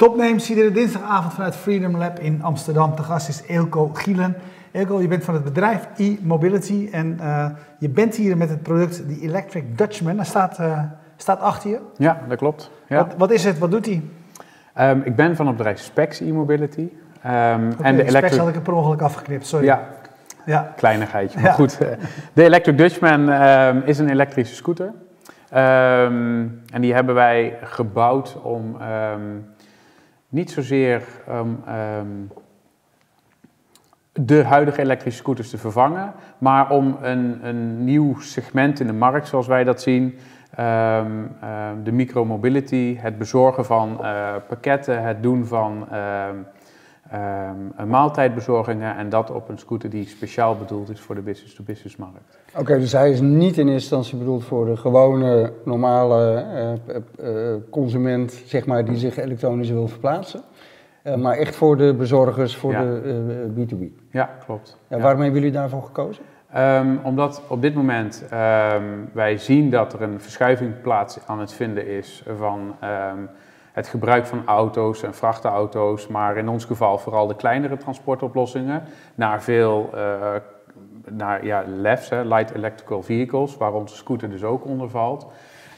Topnames, iedere dinsdagavond vanuit Freedom Lab in Amsterdam. De gast is Eelco Gielen. Eelco, je bent van het bedrijf e-mobility en uh, je bent hier met het product de Electric Dutchman. Dat staat, uh, staat achter je. Ja, dat klopt. Ja. Wat, wat, is het? Wat doet hij? Um, ik ben van het bedrijf Specs e-mobility. Um, okay, en de Specs had ik er per ongeluk afgeknipt, sorry. Ja, ja. kleinigheidje, maar ja. goed. De Electric Dutchman um, is een elektrische scooter. Um, en die hebben wij gebouwd om um, niet zozeer um, de huidige elektrische scooters te vervangen, maar om een, een nieuw segment in de markt, zoals wij dat zien, de micromobility, het bezorgen van uh, pakketten, het doen van um, maaltijdbezorgingen en dat op een scooter die speciaal bedoeld is voor de business-to-business markt. Oké, dus hij is niet in eerste instantie bedoeld voor de gewone, normale uh, uh, consument, zeg maar, die zich elektronisch wil verplaatsen. maar echt voor de bezorgers, voor ja. de B2B. Ja, klopt. Ja, waarom hebben jullie daarvoor gekozen? Um, omdat op dit moment um, wij zien dat er een verschuiving plaats aan het vinden is van um, het gebruik van auto's en vrachtauto's, maar in ons geval vooral de kleinere transportoplossingen, naar veel uh, naar, ja, LEVs, Light Electrical Vehicles, waar onze scooter dus ook onder valt.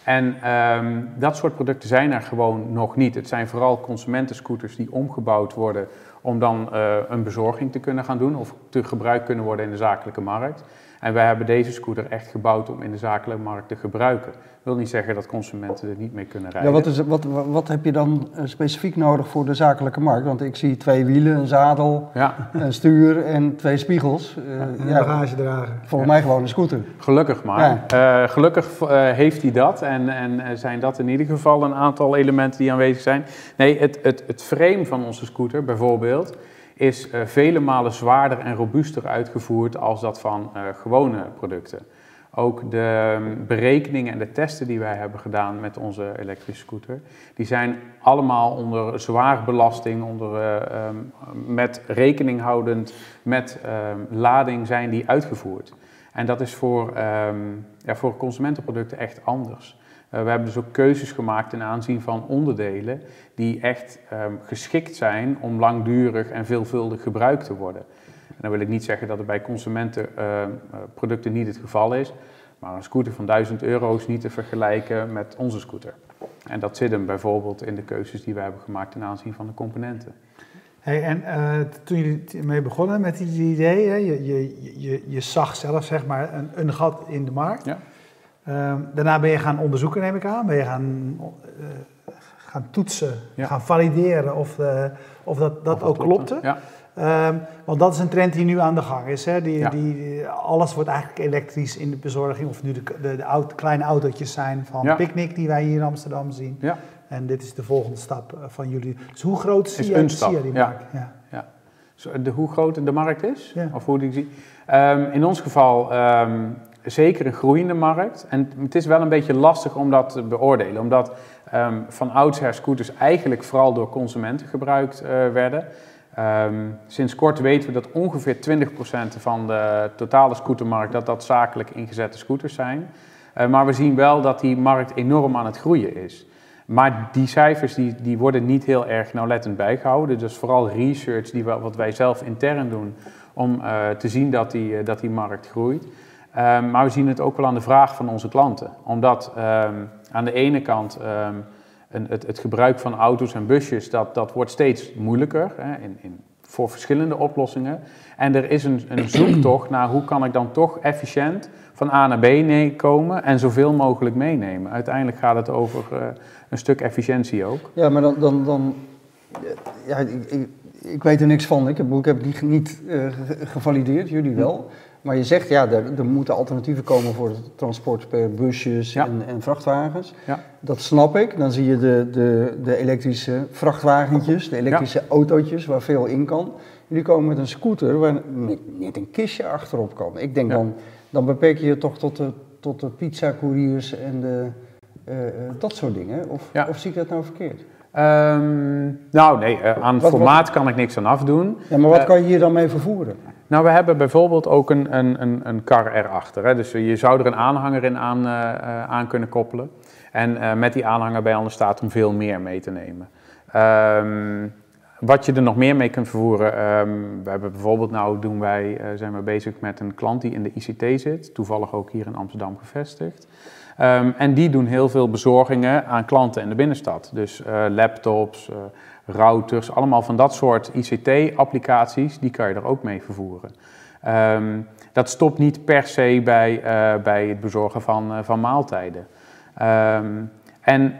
En um, dat soort producten zijn er gewoon nog niet. Het zijn vooral consumentenscooters die omgebouwd worden om dan uh, een bezorging te kunnen gaan doen of te gebruikt kunnen worden in de zakelijke markt. En wij hebben deze scooter echt gebouwd om in de zakelijke markt te gebruiken. Dat wil niet zeggen dat consumenten er niet mee kunnen rijden. Ja, wat, is, wat, wat heb je dan eh, specifiek nodig voor de zakelijke markt? Want ik zie twee wielen, een zadel, ja. een stuur en twee spiegels. Uh, en ja, bagage dragen. Volgens ja. mij gewoon een scooter. Gelukkig maar. Ja. Uh, gelukkig uh, heeft hij dat en, en zijn dat in ieder geval een aantal elementen die aanwezig zijn. Nee, het, het, het frame van onze scooter bijvoorbeeld is uh, vele malen zwaarder en robuuster uitgevoerd als dat van uh, gewone producten. Ook de um, berekeningen en de testen die wij hebben gedaan met onze elektrische scooter, die zijn allemaal onder zwaar belasting, onder, uh, um, met rekening houdend met um, lading zijn die uitgevoerd. En dat is voor, ja, voor consumentenproducten echt anders. Uh, we hebben dus ook keuzes gemaakt ten aanzien van onderdelen die echt um, geschikt zijn om langdurig en veelvuldig gebruikt te worden. En dan wil ik niet zeggen dat het bij consumentenproducten uh, niet het geval is, maar een scooter van 1000 euro is niet te vergelijken met onze scooter. En dat zit hem bijvoorbeeld in de keuzes die we hebben gemaakt ten aanzien van de componenten. Hey, en uh, toen jullie mee begonnen met die idee, hè, je, je, je, je zag zelf zeg maar een, een gat in de markt. Ja. Um, daarna ben je gaan onderzoeken, neem ik aan. Ben je gaan, uh, gaan toetsen, Ja. gaan valideren of, uh, of dat, dat Of ook klopte, klopte. ja. Um, want dat is een trend die nu aan de gang is. Hè? Die, Ja. die, alles wordt eigenlijk elektrisch in de bezorging. Of nu de, de, de auto, kleine autootjes zijn van Ja. Picnic die wij hier in Amsterdam zien. Ja. En dit is de volgende stap eh, van jullie. Dus hoe groot zie Is je, zie die ja. markt? Ja. Zo, De, hoe groot de markt is, Ja. of hoe die ik zie. Ehm, in ons geval ehm, zeker een groeiende markt. En het is wel een beetje lastig om dat te beoordelen, omdat ehm, van oudsher scooters eigenlijk vooral door consumenten gebruikt eh, werden. Ehm, sinds kort weten we dat ongeveer 20% van de totale scootermarkt dat dat zakelijk ingezette scooters zijn. Eh, maar we zien wel dat die markt enorm aan het groeien is. Maar die cijfers die, die worden niet heel erg nauwlettend bijgehouden. Dus vooral research die we, wat wij zelf intern doen om uh, te zien dat die, dat die markt groeit. Um, maar we zien het ook wel aan de vraag van onze klanten. Omdat um, aan de ene kant um, een, het, het, gebruik van auto's en busjes, dat, dat wordt steeds moeilijker hè, in, in, voor verschillende oplossingen. En er is een, een zoektocht naar hoe kan ik dan toch efficiënt van A naar B komen en zoveel mogelijk meenemen. Uiteindelijk gaat het over uh, een stuk efficiëntie ook. Ja, maar dan, dan, dan ja, ik, ik, ik weet er niks van. Ik heb, ik heb die niet uh, gevalideerd, jullie wel. Maar je zegt, ja, er, er moeten alternatieven komen voor het transport per busjes Ja. en, en vrachtwagens. Ja. Dat snap ik. Dan zie je de, de, de elektrische vrachtwagentjes, de elektrische autootjes waar veel in kan. Jullie komen met een scooter waar net, net een kistje achterop kan. Ik denk dan, dan beperk je je toch tot de, tot de pizza-couriers en de, eh, eh, dat soort dingen. Of, of zie ik dat nou verkeerd? Ehm, nou nee, uh, aan Wat- formaat kan ik niks aan afdoen. Ja, maar wat Eh, kan je hier dan mee vervoeren? Nou, we hebben bijvoorbeeld ook een, een, een, een kar erachter. Hè? Dus je zou er een aanhanger in aan, uh, aan kunnen koppelen. En met die aanhanger ben je aan de staat om veel meer mee te nemen. Ehm, wat je er nog meer mee kunt vervoeren, ehm, we hebben bijvoorbeeld nou doen wij, eh, zijn we bezig met een klant die in de ICT zit, toevallig ook hier in Amsterdam gevestigd. Ehm, en die doen heel veel bezorgingen aan klanten in de binnenstad. Dus eh, laptops, eh, routers, allemaal van dat soort ICT-applicaties, die kan je er ook mee vervoeren. Ehm, dat stopt niet per se bij, bij het bezorgen van, van maaltijden. en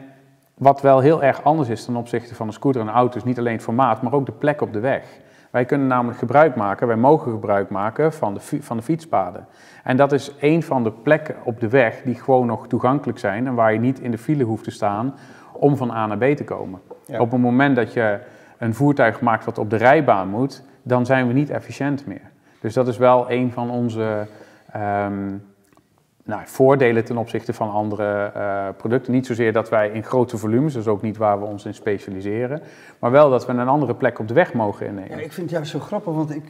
wat wel heel erg anders is ten opzichte van een scooter en een auto, is niet alleen het formaat, maar ook de plek op de weg. Wij kunnen namelijk gebruik maken, wij mogen gebruik maken van de, van de fietspaden. En dat is een van de plekken op de weg die gewoon nog toegankelijk zijn en waar je niet in de file hoeft te staan om van A naar B te komen. Op het moment dat je een voertuig maakt wat op de rijbaan moet, dan zijn we niet efficiënt meer. Dus dat is wel een van onze ehm, nou, voordelen ten opzichte van andere uh, producten. Niet zozeer dat wij in grote volumes, dat is ook niet waar we ons in specialiseren, maar wel dat we een andere plek op de weg mogen innemen. Ja, ik vind het juist zo grappig, want ik,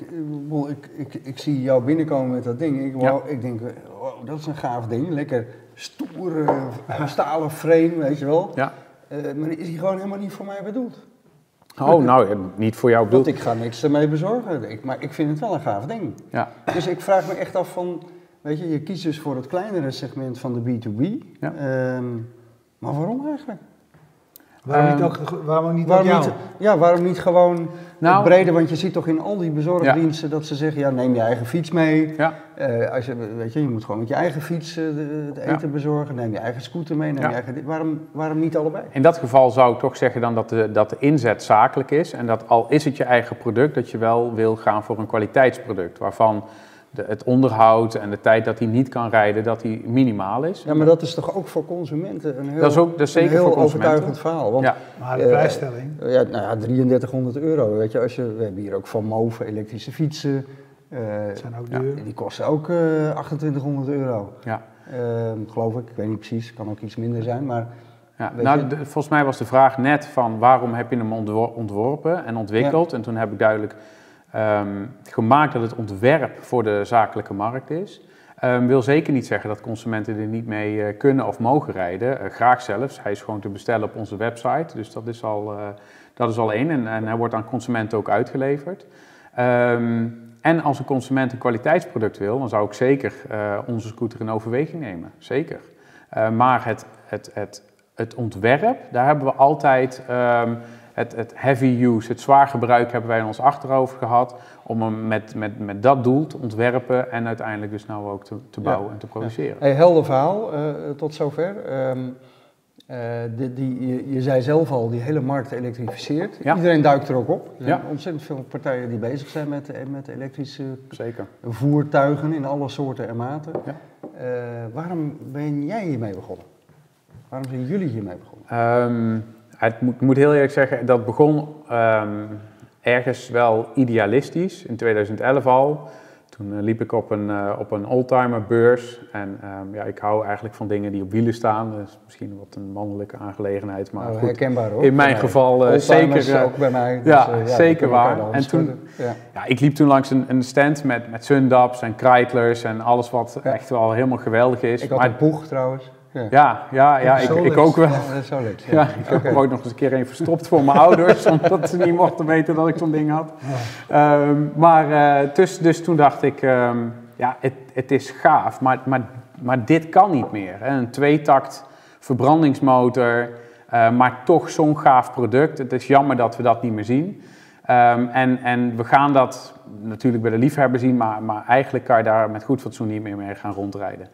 ik, ik, ik zie jou binnenkomen met dat ding. Ik, wow, ik denk, wow, dat is een gaaf ding. Lekker stoer, stalen frame, weet je wel. Ja. Uh, maar is hij gewoon helemaal niet voor mij bedoeld. Oh, nou, niet voor jou bedoeld. Want ik ga niks ermee bezorgen, ik, maar ik vind het wel een gaaf ding. Ja. Dus ik vraag me echt af van Weet je, je kiest dus voor het kleinere segment van de B2B. Ja. Ehm, maar waarom eigenlijk? Waarom niet ehm, ook, waarom niet waarom niet, Ja, waarom niet gewoon nou, het brede? Want je ziet toch in al die bezorgdiensten dat ze zeggen, ja, neem je eigen fiets mee. Ja. Uh, als je, weet je, je moet gewoon met je eigen fiets uh, het eten bezorgen. Neem je eigen scooter mee. Neem je eigen, waarom, waarom niet allebei? In dat geval zou ik toch zeggen dan dat de, dat de inzet zakelijk is. En dat al is het je eigen product, dat je wel wil gaan voor een kwaliteitsproduct. Waarvan de, het onderhoud en de tijd dat hij niet kan rijden, dat hij minimaal is. Ja, maar dat is toch ook voor consumenten een heel, dat is ook, dat is zeker heel voor overtuigend verhaal. Want, ja. Maar de prijsstelling? Uh, ja, nou ja, 3300 euro. Weet je, als je, we hebben hier ook van Move elektrische fietsen. Uh, zijn ook duur. Ja, die kosten ook uh, 2800 euro. Ja. Ehm, geloof ik, ik weet niet precies, kan ook iets minder zijn, maar... Ja, nou, volgens mij was de vraag net van waarom heb je hem ontworpen en ontwikkeld? En toen heb ik duidelijk um, gemaakt dat het ontwerp voor de zakelijke markt is. Um, wil zeker niet zeggen dat consumenten er niet mee uh, kunnen of mogen rijden. Uh, graag zelfs. Hij is gewoon te bestellen op onze website. Dus dat is al, uh, dat is al één. En, en, hij wordt aan consumenten ook uitgeleverd. Um, en als een consument een kwaliteitsproduct wil, dan zou ik zeker onze scooter in overweging nemen. Zeker. maar het, het, het, het ontwerp, daar hebben we altijd het, het heavy use, het zwaar gebruik hebben wij in ons achterhoofd gehad om hem met, met, met dat doel te ontwerpen en uiteindelijk dus nou ook te, te bouwen en te produceren. Hey, helder verhaal uh, tot zover. Um, uh, die, die, je, je, zei zelf al, die hele markt elektrificeert. Iedereen duikt er ook op. Er zijn ontzettend veel partijen die bezig zijn met, met elektrische Zeker. voertuigen in alle soorten en maten. Uh, waarom ben jij hiermee begonnen? Waarom zijn jullie hiermee begonnen? Um, het moet, ik moet heel eerlijk zeggen, dat begon um, ergens wel idealistisch, in 2011 al. Toen uh, liep ik op een, uh, op een oldtimer beurs en um, ja, ik hou eigenlijk van dingen die op wielen staan. Dus misschien wat een mannelijke aangelegenheid, maar oh, goed. Herkenbaar hoor. In mijn geval uh, zeker. ook bij mij. Dus, ja, ja, zeker waar. En toen, ja. ja. ik liep toen langs een, een stand met, met Sundabs en Kreitlers en alles wat echt wel helemaal geweldig is. Ik had maar, een boeg trouwens. Ja, ja, ja, ik, ik ook wel. Ja, ja. ik heb er ook nog eens een keer een verstopt voor mijn ouders, omdat ze niet mochten weten dat ik zo'n ding had. Um, maar uh, dus, dus toen dacht ik, um, ja, het, het is gaaf, maar, maar, maar dit kan niet meer. Hè. Een tweetakt verbrandingsmotor, uh, maar toch zo'n gaaf product. Het is jammer dat we dat niet meer zien. Um, en, en we gaan dat natuurlijk bij de liefhebber zien, maar, maar eigenlijk kan je daar met goed fatsoen niet meer mee gaan rondrijden.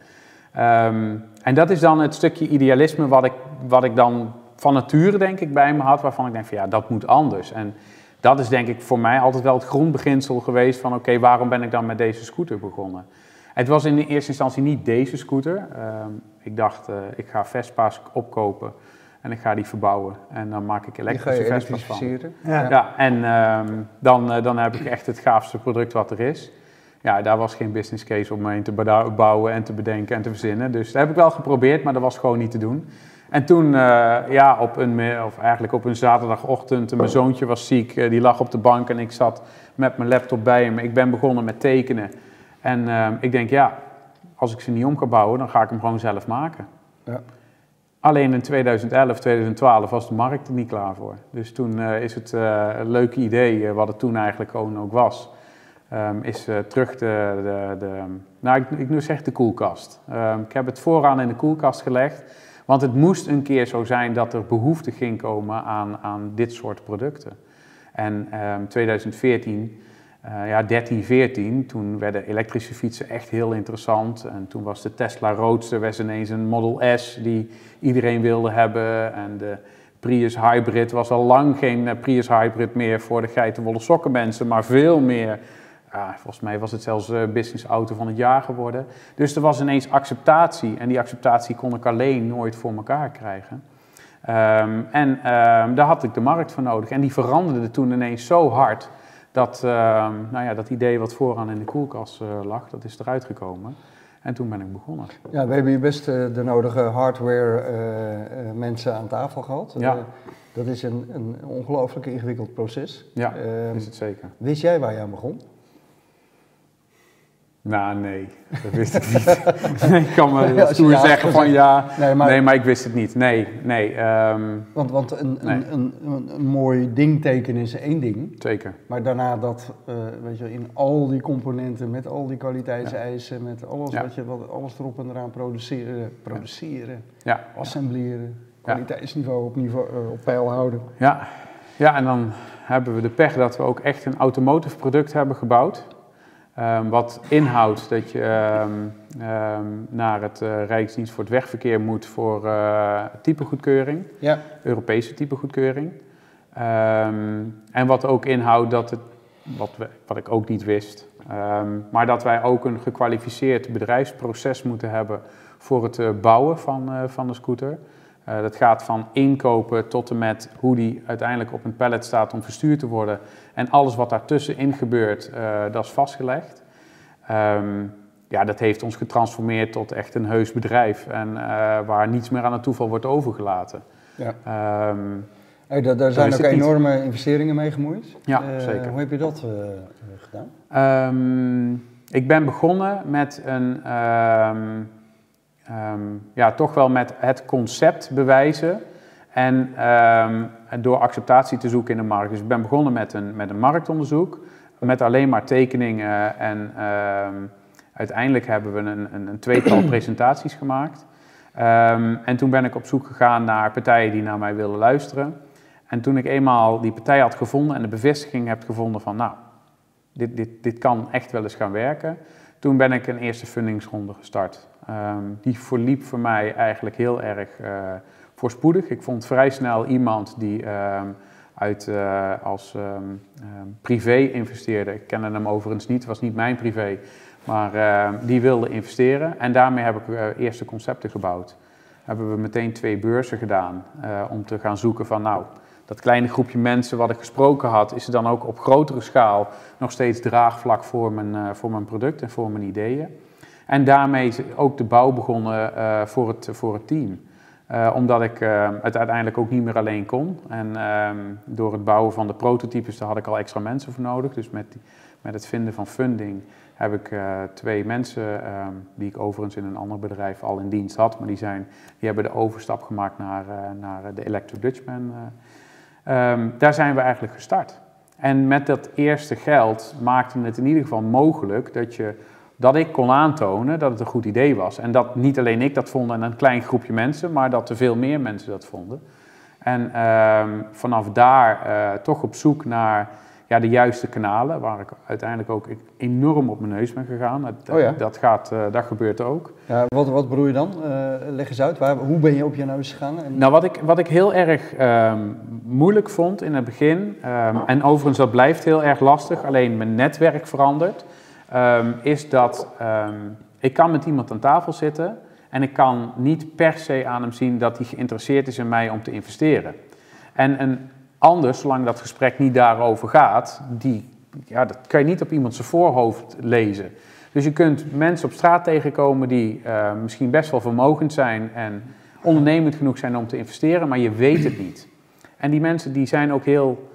Um, en dat is dan het stukje idealisme wat ik, wat ik dan van nature denk ik bij me had, waarvan ik denk van ja, dat moet anders. En dat is denk ik voor mij altijd wel het grondbeginsel geweest van oké, waarom ben ik dan met deze scooter begonnen? Het was in de eerste instantie niet deze scooter. Um, ik dacht, uh, ik ga Vespa's opkopen en ik ga die verbouwen. En dan maak ik elektrische Vespa's van. Ja. ja, en um, dan, uh, dan heb ik echt het gaafste product wat er is ja, daar was geen business case om mee te bouwen en te bedenken en te verzinnen. Dus dat heb ik wel geprobeerd, maar dat was gewoon niet te doen. En toen, uh, ja, op een, of eigenlijk op een zaterdagochtend, mijn zoontje was ziek, uh, die lag op de bank en ik zat met mijn laptop bij hem. Ik ben begonnen met tekenen. En uh, ik denk, ja, als ik ze niet om kan bouwen, dan ga ik hem gewoon zelf maken. Ja. Alleen in 2011, 2012 was de markt er niet klaar voor. Dus toen is het een leuk idee, wat het toen eigenlijk gewoon ook was, um, is terug de, de, de, nou ik, ik nu zeg de koelkast. Um, ik heb het vooraan in de koelkast gelegd, want het moest een keer zo zijn dat er behoefte ging komen aan, aan dit soort producten. En um, 2014 uh, ja, 13, 14, toen werden elektrische fietsen echt heel interessant. En toen was de Tesla Roadster was ineens een Model S die iedereen wilde hebben. En de Prius Hybrid was al lang geen eh, Prius Hybrid meer voor de geitenwolle sokken mensen, maar veel meer. Volgens mij was het zelfs uh, business auto van het jaar geworden. Dus er was ineens acceptatie en die acceptatie kon ik alleen nooit voor elkaar krijgen. Um, en um, daar had ik de markt voor nodig. En die veranderde toen ineens zo hard dat, uh, nou ja, dat idee wat vooraan in de koelkast uh, lag, dat is eruit gekomen. En toen ben ik begonnen. Ja, we hebben hier best uh, de nodige hardware eh, mensen aan tafel gehad. Ja. dat is een, een ongelooflijk ingewikkeld proces. Ja, ehm, is het zeker. Wist jij waar je aan begon? Nou, nee, dat wist ik niet. nee, ik kan me ja, stoer ja, zeggen van ja, nee maar, nee maar, ik wist het niet. Nee, nee. Um, want want een, nee. een, een, een, mooi ding tekenen is één ding. Zeker. Maar daarna dat, uh, weet je, in al die componenten, met al die kwaliteitseisen, met alles, wat je, wat, alles erop en eraan produceren, produceren assembleren, kwaliteitsniveau op, niveau, uh, op peil houden. Ja. ja, en dan hebben we de pech dat we ook echt een automotive product hebben gebouwd. Um, wat inhoudt dat je um, um, naar het uh, Rijksdienst voor het Wegverkeer moet voor uh, typegoedkeuring, ja. Europese typegoedkeuring. en wat ook inhoudt dat het, wat, we, wat ik ook niet wist, maar dat wij ook een gekwalificeerd bedrijfsproces moeten hebben voor het uh, bouwen van, van de scooter. Uh, dat gaat van inkopen tot en met hoe die uiteindelijk op een pallet staat om verstuurd te worden. En alles wat daartussenin gebeurt, uh, dat is vastgelegd. Um, ja, dat heeft ons getransformeerd tot echt een heus bedrijf. En uh, waar niets meer aan het toeval wordt overgelaten. Ja. Um, hey, daar, daar zijn ook enorme niet. investeringen mee gemoeid. Ja, zeker. Hoe heb je dat gedaan? Um, ik ben begonnen met een um, ja, toch wel met het concept bewijzen en um, door acceptatie te zoeken in de markt. Dus ik ben begonnen met een, met een marktonderzoek, met alleen maar tekeningen en um, uiteindelijk hebben we een, een, een tweetal presentaties gemaakt. en toen ben ik op zoek gegaan naar partijen die naar mij wilden luisteren. En toen ik eenmaal die partij had gevonden en de bevestiging heb gevonden van, nou, dit, dit, dit kan echt wel eens gaan werken, toen ben ik een eerste fundingsronde gestart. Um, die verliep voor mij eigenlijk heel erg uh, voorspoedig. Ik vond vrij snel iemand die um, uit, uh, als um, privé investeerde. Ik kende hem overigens niet, was niet mijn privé, maar die wilde investeren. En daarmee heb ik uh, eerste concepten gebouwd. Hebben we meteen twee beurzen gedaan om te gaan zoeken van nou, dat kleine groepje mensen wat ik gesproken had, is er dan ook op grotere schaal nog steeds draagvlak voor mijn, voor mijn product en voor mijn ideeën. En daarmee ook de bouw begonnen uh, voor, het, voor het team. Uh, omdat ik uh, het uiteindelijk ook niet meer alleen kon. En ehm, door het bouwen van de prototypes, daar had ik al extra mensen voor nodig. Dus met, met het vinden van funding heb ik twee mensen, ehm, die ik overigens in een ander bedrijf al in dienst had. Maar die, zijn, die hebben de overstap gemaakt naar, naar de Electric Dutchman. Um, daar zijn we eigenlijk gestart. En met dat eerste geld maakte het in ieder geval mogelijk dat je dat ik kon aantonen dat het een goed idee was. En dat niet alleen ik dat vond en een klein groepje mensen, maar dat er veel meer mensen dat vonden. En uh, vanaf daar uh, toch op zoek naar ja, de juiste kanalen, waar ik uiteindelijk ook enorm op mijn neus ben gegaan. Dat, oh ja? dat, gaat, uh, dat gebeurt ook. Ja, wat, wat bedoel je dan? Uh, leg eens uit, Waar, hoe ben je op je neus gegaan? En... Nou, wat ik, wat ik heel erg um, moeilijk vond in het begin, um, en overigens dat blijft heel erg lastig, alleen mijn netwerk verandert um, is dat um, ik kan met iemand aan tafel zitten en ik kan niet per se aan hem zien dat hij geïnteresseerd is in mij om te investeren. En een ander, zolang dat gesprek niet daarover gaat, die, ja, dat kan je niet op iemand zijn voorhoofd lezen. Dus je kunt mensen op straat tegenkomen die uh, misschien best wel vermogend zijn en ondernemend genoeg zijn om te investeren, maar je weet het niet. En die mensen die zijn ook heel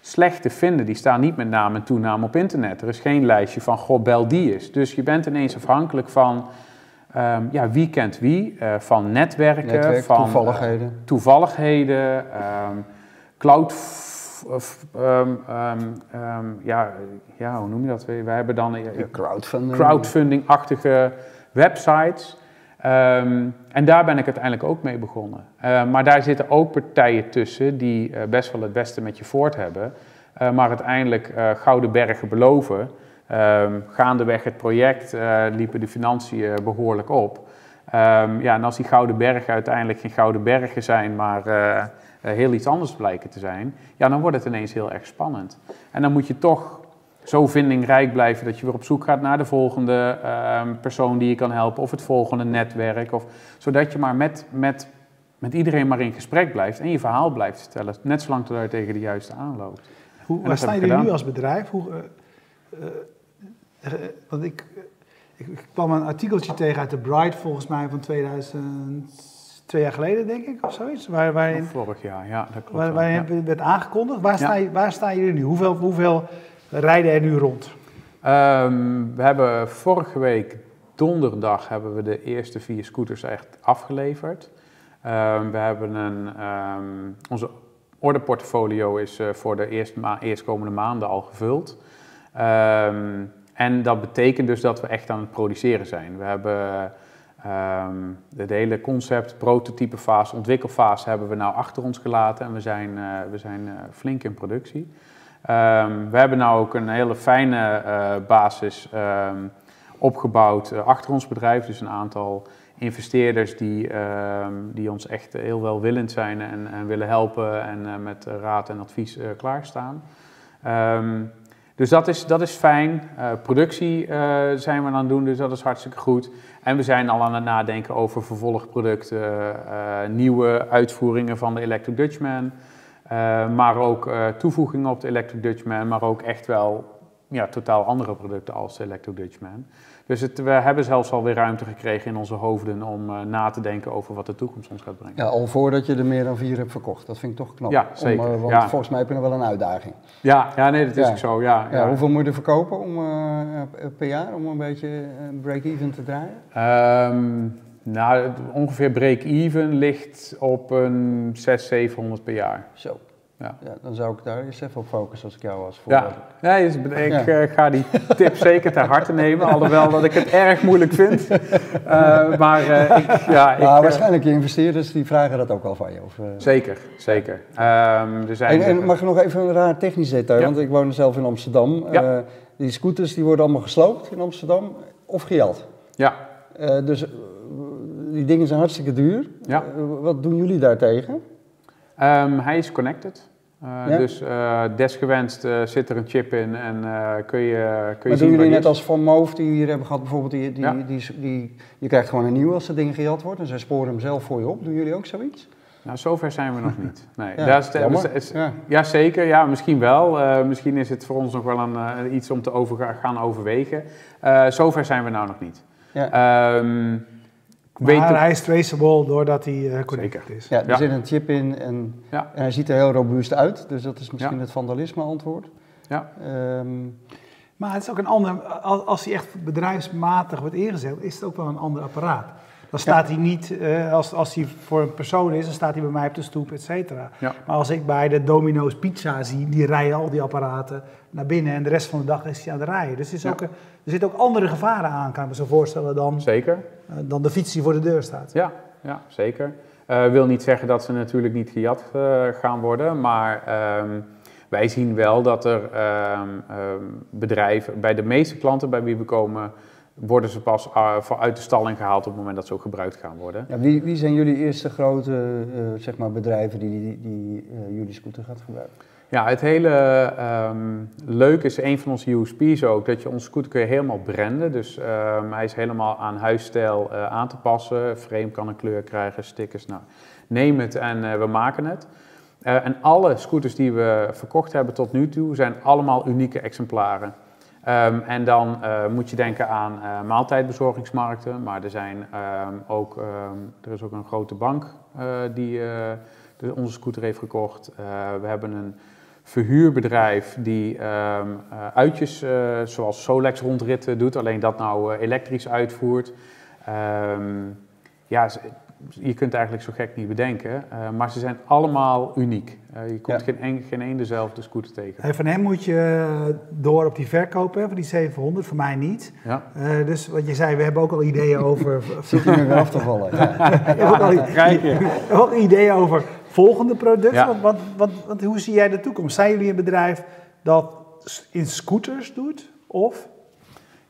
slecht te vinden. Die staan niet met naam en toenaam op internet. Er is geen lijstje van, goh, bel die is. Dus je bent ineens afhankelijk van Ehm, ja, wie kent wie? Eh, van netwerken, Netwerk, van toevalligheden. eh, toevalligheden, ehm, cloud, f- f- ehm, ja, ja, hoe noem je dat weer? Wij hebben dan eh, crowdfunding. crowdfunding-achtige websites. Ehm, en daar ben ik uiteindelijk ook mee begonnen. Eh, maar daar zitten ook partijen tussen die eh, best wel het beste met je voort hebben, eh, maar uiteindelijk eh, gouden bergen beloven. Ehm, gaandeweg het project liepen de financiën behoorlijk op. Ehm, ja, en als die gouden bergen uiteindelijk geen gouden bergen zijn, maar heel iets anders blijken te zijn, ja, dan wordt het ineens heel erg spannend. En dan moet je toch zo vindingrijk blijven dat je weer op zoek gaat naar de volgende ehm, persoon die je kan helpen of het volgende netwerk. Of, zodat je maar met, met, met iedereen maar in gesprek blijft en je verhaal blijft vertellen. Net zolang tot je tegen de juiste aanloopt. Hoe, waar staan ik jullie nu als bedrijf? Hoe, eh, eh, eh, want ik, ik, ik kwam een artikeltje tegen uit de Bright, volgens mij van 2000, twee jaar geleden denk ik, of zoiets. Waar, waarin, Vorig jaar, ja, dat klopt. waar, waarin ja. werd aangekondigd. Waar, Ja. sta je, waar staan jullie nu? Hoeveel, hoeveel rijden er nu rond? Ehm, we hebben vorige week donderdag hebben we de eerste vier scooters echt afgeleverd. Ehm, we hebben een, ehm, onze orderportfolio is eh, voor de eerst ma- eerstkomende maanden al gevuld. En dat betekent dus dat we echt aan het produceren zijn. We hebben de hele concept, prototypefase, ontwikkelfase hebben we nou achter ons gelaten en we zijn, eh, we zijn eh, flink in productie. Ehm, we hebben nou ook een hele fijne eh, basis ehm, opgebouwd eh, achter ons bedrijf. Dus een aantal investeerders die, ehm, die ons echt heel welwillend zijn en, en willen helpen en eh, met raad en advies klaarstaan. Dus dat is, dat is fijn. Productie zijn we aan het doen, dus dat is hartstikke goed. En we zijn al aan het nadenken over vervolgproducten, nieuwe uitvoeringen van de Electric Dutchman. Eh, maar ook eh, toevoegingen op de Electric Dutchman, maar ook echt wel ja, totaal andere producten als de Electric Dutchman. Dus het, we hebben zelfs alweer ruimte gekregen in onze hoofden om eh, na te denken over wat de toekomst ons gaat brengen. Ja, al voordat je er meer dan vier hebt verkocht. Dat vind ik toch knap. Ja, zeker. Om, want Ja. volgens mij heb je nog wel een uitdaging. Ja, ja nee, dat is Ja. ook zo. Ja, Ja, hoeveel moet je er verkopen om, per jaar om een beetje break-even te draaien? Ehm, nou, ongeveer break-even ligt op een 600, 700 per jaar. Zo. Ja. Ja, dan zou ik daar eens even op focussen als ik jou was. Ja, ja dus ik Ja. eh, ga die tip zeker ter harte nemen, alhoewel dat ik het erg moeilijk vind. Eh, maar ik, ja, ik, Nou, waarschijnlijk je investeerders die vragen dat ook wel van je. Of, zeker, zeker. Zijn En, en mag ik nog even een raar technisch detail, Ja. want ik woon zelf in Amsterdam. Ja. Die scooters die worden allemaal gesloopt in Amsterdam of gejat. ja, dus die dingen zijn hartstikke duur. Ja. Eh, wat doen jullie daartegen? Ehm, hij is connected. Eh, Ja? Dus eh, desgewenst zit er een chip in en kun je, kun je Maar zien doen jullie net als Van Moof die we hier hebben gehad, bijvoorbeeld, die, die, Ja. die, die, je krijgt gewoon een nieuwe als dat ding gejat wordt en zij sporen hem zelf voor je op. Doen jullie ook zoiets? Nou, zover zijn we nog niet. Nee, Ja, daar is de- jammer. is- Ja. Ja, zeker. Ja, misschien wel. Misschien is het voor ons nog wel een, iets om te over, gaan overwegen. Zover zijn we nou nog niet. Ja. Ehm, weet Maar hij is traceable doordat hij eh, connected Zeker. is. Ja, er Ja. zit een chip in en, Ja. en hij ziet er heel robuust uit. Dus dat is misschien Ja. het vandalisme antwoord. Ja. Ehm, Maar het is ook een ander, als als hij echt bedrijfsmatig wordt ingezet, is het ook wel een ander apparaat. Dan staat hij niet, eh, als, als hij voor een persoon is, dan staat hij bij mij op de stoep, et cetera. Maar als ik bij de Domino's Pizza zie, die rijden al die apparaten naar binnen en de rest van de dag is hij aan het rijden. Dus er, is ook, er zitten ook andere gevaren aan, kan ik me zo voorstellen, dan, Zeker. eh, dan de fiets die voor de deur staat. Ja, ja zeker. Eh wil niet zeggen dat ze natuurlijk niet gejat gaan worden, maar ehm, wij zien wel dat er ehm, ehm, bedrijven, bij de meeste klanten bij wie we komen, worden ze pas uh, uit de stalling gehaald op het moment dat ze ook gebruikt gaan worden. ja, wie, wie zijn jullie eerste grote eh, zeg maar bedrijven die, die, die eh, jullie scooter gaat gebruiken? Ja, het hele ehm leuke is een van onze USP's ook, dat je onze scooter kun je helemaal branden. Dus ehm, hij is helemaal aan huisstijl eh, aan te passen. Frame kan een kleur krijgen, stickers, nou, neem het en eh, we maken het. Eh, en alle scooters die we verkocht hebben tot nu toe zijn allemaal unieke exemplaren. Ehm, en dan eh, moet je denken aan eh, maaltijdbezorgingsmarkten, maar er, zijn, ehm, ook, ehm, er is ook een grote bank eh, die onze scooter heeft gekocht. We hebben een verhuurbedrijf die uitjes zoals Solex rondritten doet, alleen dat nou elektrisch uitvoert. Ja, je kunt het eigenlijk zo gek niet bedenken, eh, maar ze zijn allemaal uniek. Eh, je komt Ja. geen, een, geen één dezelfde scooter tegen. En van hem moet je door op die verkoop, hè, van die 700, voor mij niet. Ja. Eh, dus wat je zei, we hebben ook al ideeën over... Zit nu weer af te vallen? Ja. we hebben ook al, Kijk je. ook ideeën over volgende producten. Ja. Want, want, want, want hoe zie jij de toekomst? Zijn jullie een bedrijf dat in scooters doet? Of?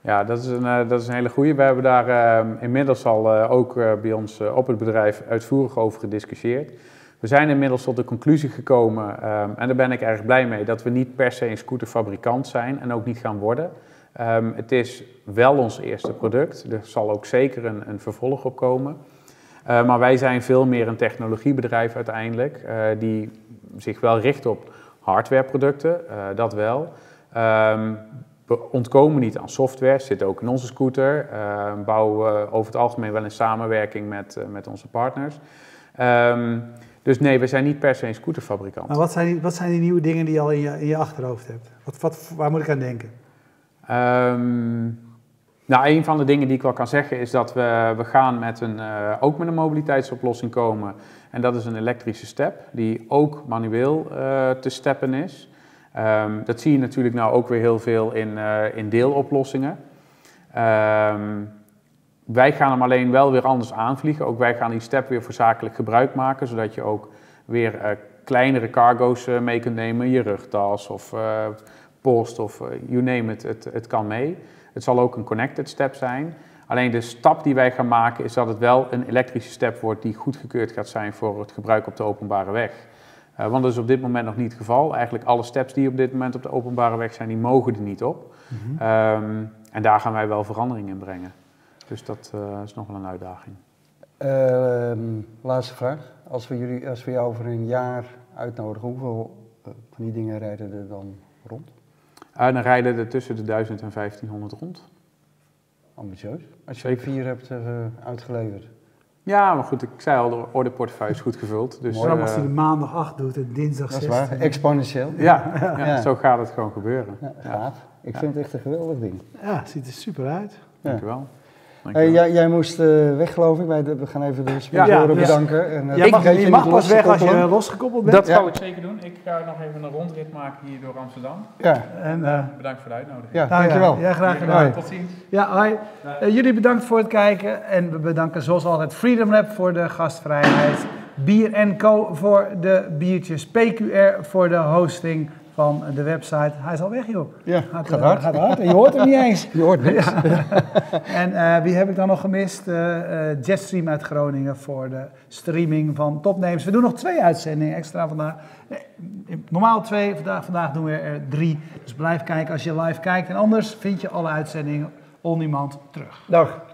Ja, dat is een, eh, dat is een hele goede. We hebben daar eh, inmiddels al eh, ook bij ons op het bedrijf uitvoerig over gediscussieerd. We zijn inmiddels tot de conclusie gekomen, en daar ben ik erg blij mee, dat we niet per se een scooterfabrikant zijn en ook niet gaan worden. Ehm, het is wel ons eerste product, er zal ook zeker een, een vervolg op komen. Maar wij zijn veel meer een technologiebedrijf uiteindelijk, eh, die zich wel richt op hardwareproducten, dat wel. Ehm, we ontkomen niet aan software, zit ook in onze scooter. Eh, bouwen we over het algemeen wel in samenwerking met, eh, met onze partners. Ehm, dus nee, we zijn niet per se een scooterfabrikant. Maar wat zijn, die, wat zijn die nieuwe dingen die je al in je, in je achterhoofd hebt? Wat, wat, waar moet ik aan denken? Ehm, nou, een van de dingen die ik wel kan zeggen is dat we, we gaan met een, eh, ook met een mobiliteitsoplossing komen. En dat is een elektrische step, die ook manueel eh, te steppen is. Ehm, dat zie je natuurlijk nou ook weer heel veel in, eh, in deeloplossingen. Ehm, wij gaan hem alleen wel weer anders aanvliegen. Ook wij gaan die step weer voor zakelijk gebruik maken, zodat je ook weer eh, kleinere cargo's eh, mee kunt nemen. Je rugtas of post of you name it, het, het kan mee. Het zal ook een connected step zijn. Alleen de stap die wij gaan maken is dat het wel een elektrische step wordt die goedgekeurd gaat zijn voor het gebruik op de openbare weg. Eh, want dat is op dit moment nog niet het geval. Eigenlijk alle steps die op dit moment op de openbare weg zijn, die mogen er niet op. Ehm, en daar gaan wij wel verandering in brengen. Dus dat eh, is nog wel een uitdaging. Ehm, laatste vraag. Als we, jullie, als we jou over een jaar uitnodigen, hoeveel eh, van die dingen rijden er dan rond? Dan rijden er tussen de 1000 en 1500 rond. Ambitieus. Als je Zeker. er vier hebt uitgeleverd. Ja, maar goed, ik zei al, de ordeportefeuille is goed gevuld. Dus, als eh, hij de maandag 8 doet en dinsdag Dat is 16. waar. Exponentieel. ja, ja, Ja. zo gaat het gewoon gebeuren. Ja, gaaf. Ik vind het echt een geweldig ding. Ja, ziet er super uit. Ja. Dankjewel. Hey, jij, jij moest eh, weg, geloof ik. De- we gaan even de Ja, sponsoren bedanken. En, eh, mag, je mag pas weg als je koppelen. losgekoppeld bent. Dat Ja. zou ik zeker doen. Ik ga nog even een rondrit maken hier door Amsterdam. Ja, En, eh, Bedankt voor de uitnodiging. ja dankjewel. Ja, graag gedaan. Tot ziens. Ja, hoi. Eh, jullie bedankt voor het kijken. En we bedanken zoals altijd Freedom Lab voor de gastvrijheid. Bier Co voor de biertjes. PQR voor de hosting van de website. Hij is al weg, joh. Ja, Gaat, gaat eh, hard. Gaat hard. Je hoort hem niet eens. Je hoort niks. En eh, wie heb ik dan nog gemist? Eh, eh, Jetstream uit Groningen voor de streaming van topnames. We doen nog twee uitzendingen extra vandaag. Normaal twee, vandaag, vandaag doen we er drie. Dus blijf kijken als je live kijkt. En anders vind je alle uitzendingen on demand terug. Dag.